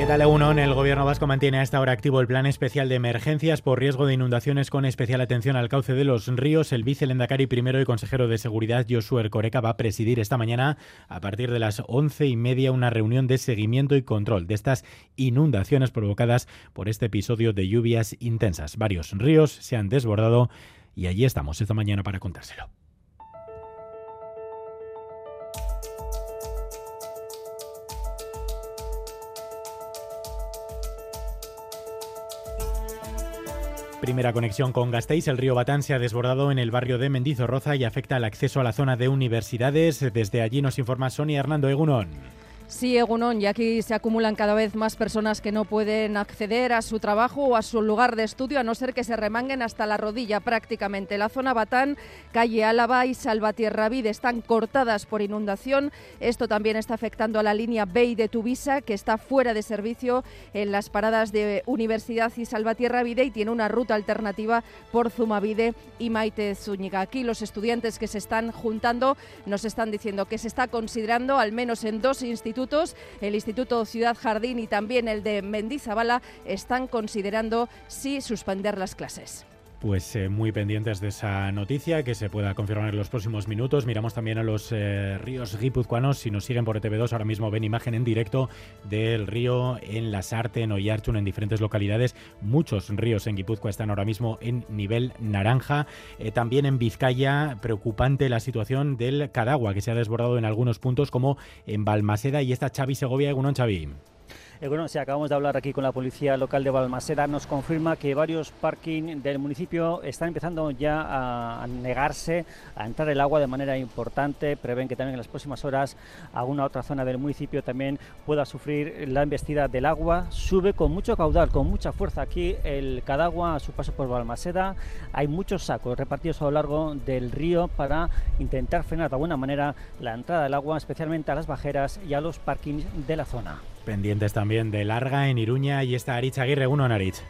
¿Qué tal, Egunon? El gobierno vasco mantiene a esta hora activo el plan especial de emergencias por riesgo de inundaciones con especial atención al cauce de los ríos. El vicelendacari primero y consejero de Seguridad, Josué Coreca, va a presidir esta mañana a partir de las once y media una reunión de seguimiento y control de estas inundaciones provocadas por este episodio de lluvias intensas. Varios ríos se han desbordado y allí estamos esta mañana para contárselo. Primera conexión con Gasteiz. El río Batán se ha desbordado en el barrio de Mendizorroza y afecta al acceso a la zona de universidades. Desde allí nos informa Sonia Hernando Egunon. Sí, Egunon, y aquí se acumulan cada vez más personas que no pueden acceder a su trabajo o a su lugar de estudio, a no ser que se remanguen hasta la rodilla prácticamente. La zona Batán, calle Álava y Salvatierra Vide están cortadas por inundación. Esto también está afectando a la línea Bay de Tuvisa, que está fuera de servicio en las paradas de Universidad y Salvatierra Vide y tiene una ruta alternativa por Zumavide y Maite Zúñiga. Aquí los estudiantes que se están juntando nos están diciendo que se está considerando, al menos en dos institutos, el Instituto Ciudad Jardín y también el de Mendizabala, están considerando si suspender las clases. Pues eh, muy pendientes de esa noticia que se pueda confirmar en los próximos minutos. Miramos también a los eh, ríos guipuzcoanos. Si nos siguen por e TV2, ahora mismo ven imagen en directo del río en Lasarte, en Oyarchun, en diferentes localidades. Muchos ríos en Guipúzcoa están ahora mismo en nivel naranja. Eh, también en Vizcaya, preocupante la situación del Cadagua, que se ha desbordado en algunos puntos, como en Balmaseda y esta Xavi Segovia. Egunon, Xavi. Eh, bueno, si acabamos de hablar aquí con la policía local de Balmaseda, nos confirma que varios parking del municipio están empezando ya a negarse a entrar el agua de manera importante. Prevén que también en las próximas horas alguna otra zona del municipio también pueda sufrir la embestida del agua. Sube con mucho caudal, con mucha fuerza aquí el Cadagua a su paso por Balmaseda. Hay muchos sacos repartidos a lo largo del río para intentar frenar de alguna manera la entrada del agua, especialmente a las bajeras y a los parkings de la zona. Pendientes también de Larga en Iruña y está Aritz Aguirre, uno en Aritz.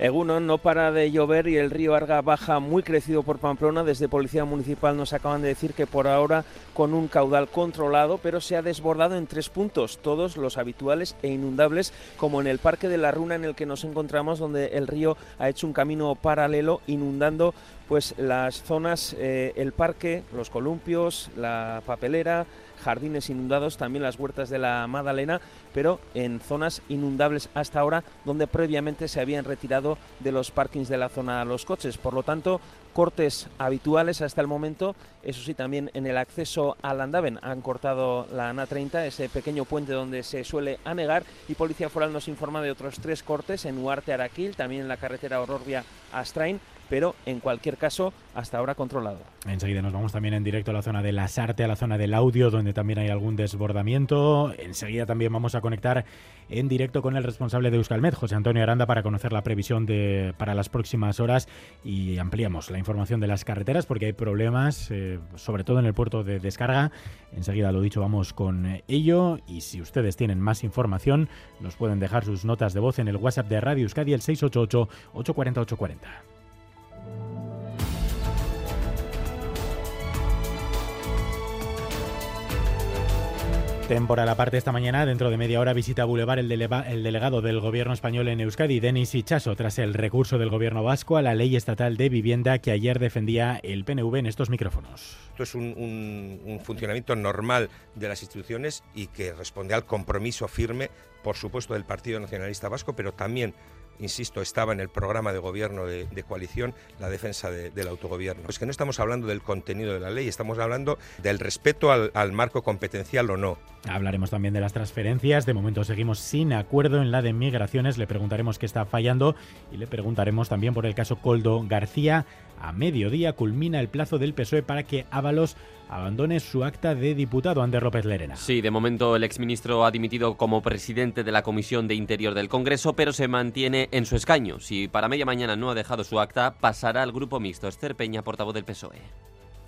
Eguno, no para de llover y el río Arga baja muy crecido por Pamplona. Desde Policía Municipal nos acaban de decir que por ahora con un caudal controlado, pero se ha desbordado en tres puntos, todos los habituales e inundables, como en el Parque de la Runa en el que nos encontramos, donde el río ha hecho un camino paralelo inundando pues las zonas, eh, el parque, los columpios, la papelera, jardines inundados, también las huertas de la Madalena, pero en zonas inundables hasta ahora donde previamente se habían retirado de los parkings de la zona los coches. Por lo tanto, cortes habituales hasta el momento. Eso sí, también en el acceso al Andaven han cortado la ANA 30, ese pequeño puente donde se suele anegar. Y Policía Foral nos informa de otros tres cortes en Huarte Araquil, también en la carretera Ororbia Astrain pero en cualquier caso, hasta ahora controlado. Enseguida nos vamos también en directo a la zona de las Arte, a la zona del audio, donde también hay algún desbordamiento. Enseguida también vamos a conectar en directo con el responsable de Euskalmet, José Antonio Aranda, para conocer la previsión de, para las próximas horas y ampliamos la información de las carreteras porque hay problemas, eh, sobre todo en el puerto de descarga. Enseguida, lo dicho, vamos con ello y si ustedes tienen más información, nos pueden dejar sus notas de voz en el WhatsApp de Radio Euskadi, el 688 840 840. Temporal aparte esta mañana, dentro de media hora visita Boulevard el, el, delegado del gobierno español en Euskadi, Denis Ichaso, tras el recurso del gobierno vasco a la ley estatal de vivienda que ayer defendía el PNV en estos micrófonos. Esto es un funcionamiento normal de las instituciones y que responde al compromiso firme, por supuesto, del Partido Nacionalista Vasco, pero también insisto, estaba en el programa de gobierno de, coalición la defensa del autogobierno. Es que no estamos hablando del contenido de la ley, estamos hablando del respeto al, al marco competencial o no. Hablaremos también de las transferencias. De momento seguimos sin acuerdo en la de migraciones. Le preguntaremos qué está fallando y le preguntaremos también por el caso Coldo García. A mediodía culmina el plazo del PSOE para que Ábalos abandone su acta de diputado Ander López Lerena. Sí, de momento el exministro ha dimitido como presidente de la Comisión de Interior del Congreso, pero se mantiene en su escaño. Si para media mañana no ha dejado su acta, pasará al grupo mixto. Esther Peña, portavoz del PSOE.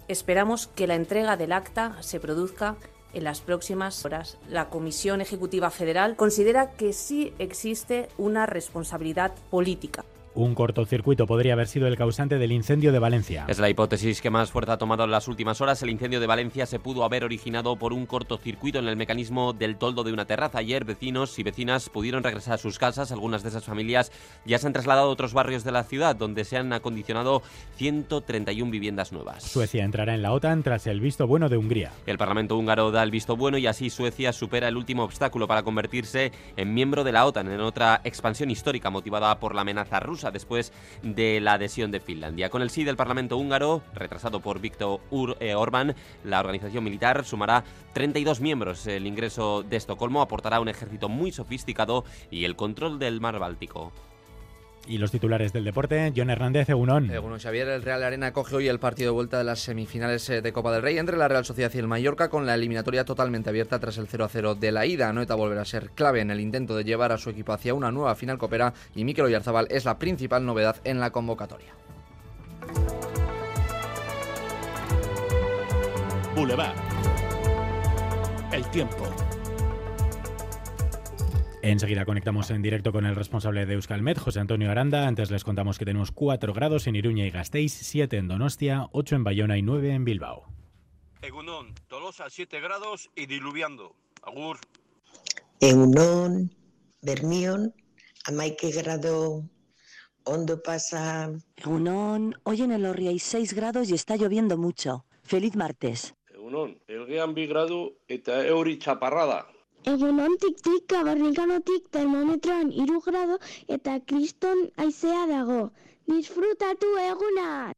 Esperamos que la entrega del acta se produzca en las próximas horas. La Comisión Ejecutiva Federal considera que sí existe una responsabilidad política Un cortocircuito podría haber sido el causante del incendio de Valencia. Es la hipótesis que más fuerza ha tomado en las últimas horas. El incendio de Valencia se pudo haber originado por un cortocircuito en el mecanismo del toldo de una terraza. Ayer vecinos y vecinas pudieron regresar a sus casas. Algunas de esas familias ya se han trasladado a otros barrios de la ciudad donde se han acondicionado 131 viviendas nuevas. Suecia entrará en la OTAN tras el visto bueno de Hungría. El Parlamento húngaro da el visto bueno y así Suecia supera el último obstáculo para convertirse en miembro de la OTAN en otra expansión histórica motivada por la amenaza rusa después de la adhesión de Finlandia. Con el sí del Parlamento húngaro, retrasado por Víctor eh, Orbán, la organización militar sumará 32 miembros. El ingreso de Estocolmo aportará un ejército muy sofisticado y el control del mar Báltico. Y los titulares del deporte, John Hernández, Egunon. Egunon Xavier, el Real Arena coge hoy el partido de vuelta de las semifinales eh, de Copa del Rey entre la Real Sociedad y el Mallorca con la eliminatoria totalmente abierta tras el 0 0 de la ida. Noeta volverá a ser clave en el intento de llevar a su equipo hacia una nueva final copera y Mikel Oyarzabal es la principal novedad en la convocatoria. Boulevard. El tiempo. Enseguida conectamos en directo con el responsable de Euskalmet, José Antonio Aranda. Antes les contamos que tenemos 4 grados en Iruña y Gasteiz, 7 en Donostia, 8 en Bayona y 9 en Bilbao. Egunon, Tolosa 7 grados y diluviando. Agur. Egunon, Bermión, Amaike grado, Hondo pasa. Egunon, hoy en el Orri hay 6 grados y está lloviendo mucho. Feliz martes. Egunon, Elgean bi gradu eta euri chaparrada. Egunontik barrikanotik termometroan iru grado eta kriston aizea dago. Disfrutatu eguna!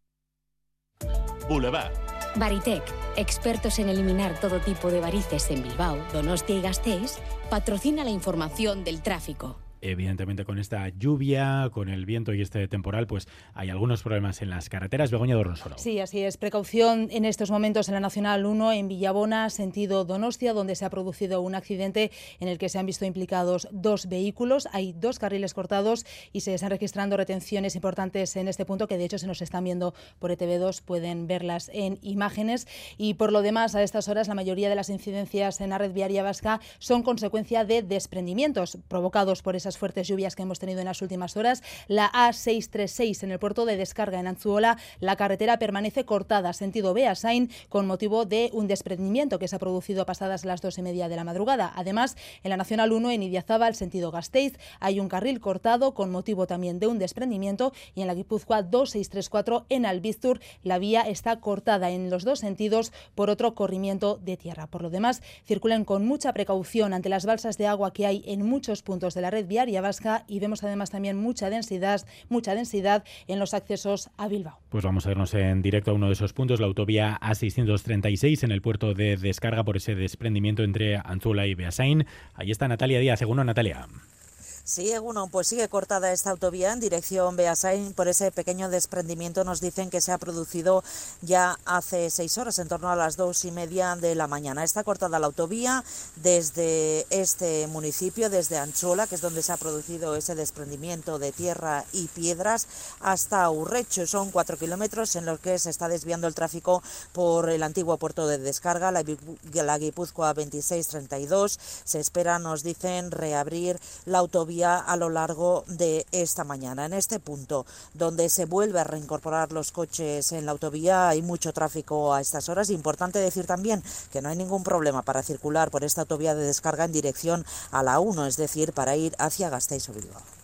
Boulevard. Baritec, expertos en eliminar todo tipo de varices en Bilbao, Donostia y Gasteiz, patrocina la información del tráfico evidentemente con esta lluvia, con el viento y este temporal, pues hay algunos problemas en las carreteras. Begoña Dornosoro. Sí, así es. Precaución en estos momentos en la Nacional 1 en Villabona, sentido Donostia, donde se ha producido un accidente en el que se han visto implicados dos vehículos. Hay dos carriles cortados y se están registrando retenciones importantes en este punto, que de hecho se nos están viendo por ETV2, pueden verlas en imágenes. Y por lo demás, a estas horas, la mayoría de las incidencias en la red viaria vasca son consecuencia de desprendimientos provocados por esas fuertes lluvias que hemos tenido en las últimas horas. La A636 en el puerto de descarga en Anzuola, la carretera permanece cortada sentido Beasain con motivo de un desprendimiento que se ha producido pasadas las dos y media de la madrugada. Además, en la Nacional 1 en Idiazábal, sentido Gasteiz, hay un carril cortado con motivo también de un desprendimiento y en la Guipúzcoa 2634 en Albizur la vía está cortada en los dos sentidos por otro corrimiento de tierra. Por lo demás, circulan con mucha precaución ante las balsas de agua que hay en muchos puntos de la red vial vasca y vemos además también mucha densidad, mucha densidad en los accesos a Bilbao. Pues vamos a irnos en directo a uno de esos puntos, la autovía A636 en el puerto de descarga por ese desprendimiento entre Anzuola y Beasain. Ahí está Natalia Díaz, según Natalia. Sí, uno pues sigue cortada esta autovía en dirección Beasain por ese pequeño desprendimiento. Nos dicen que se ha producido ya hace seis horas, en torno a las dos y media de la mañana. Está cortada la autovía desde este municipio, desde Anchola, que es donde se ha producido ese desprendimiento de tierra y piedras, hasta Urrecho. Son cuatro kilómetros en los que se está desviando el tráfico por el antiguo puerto de descarga, la, la Guipúzcoa 2632. Se espera, nos dicen, reabrir la autovía a lo largo de esta mañana. En este punto, donde se vuelve a reincorporar los coches en la autovía, hay mucho tráfico a estas horas. Importante decir también que no hay ningún problema para circular por esta autovía de descarga en dirección a la 1, es decir, para ir hacia Gasteiz o.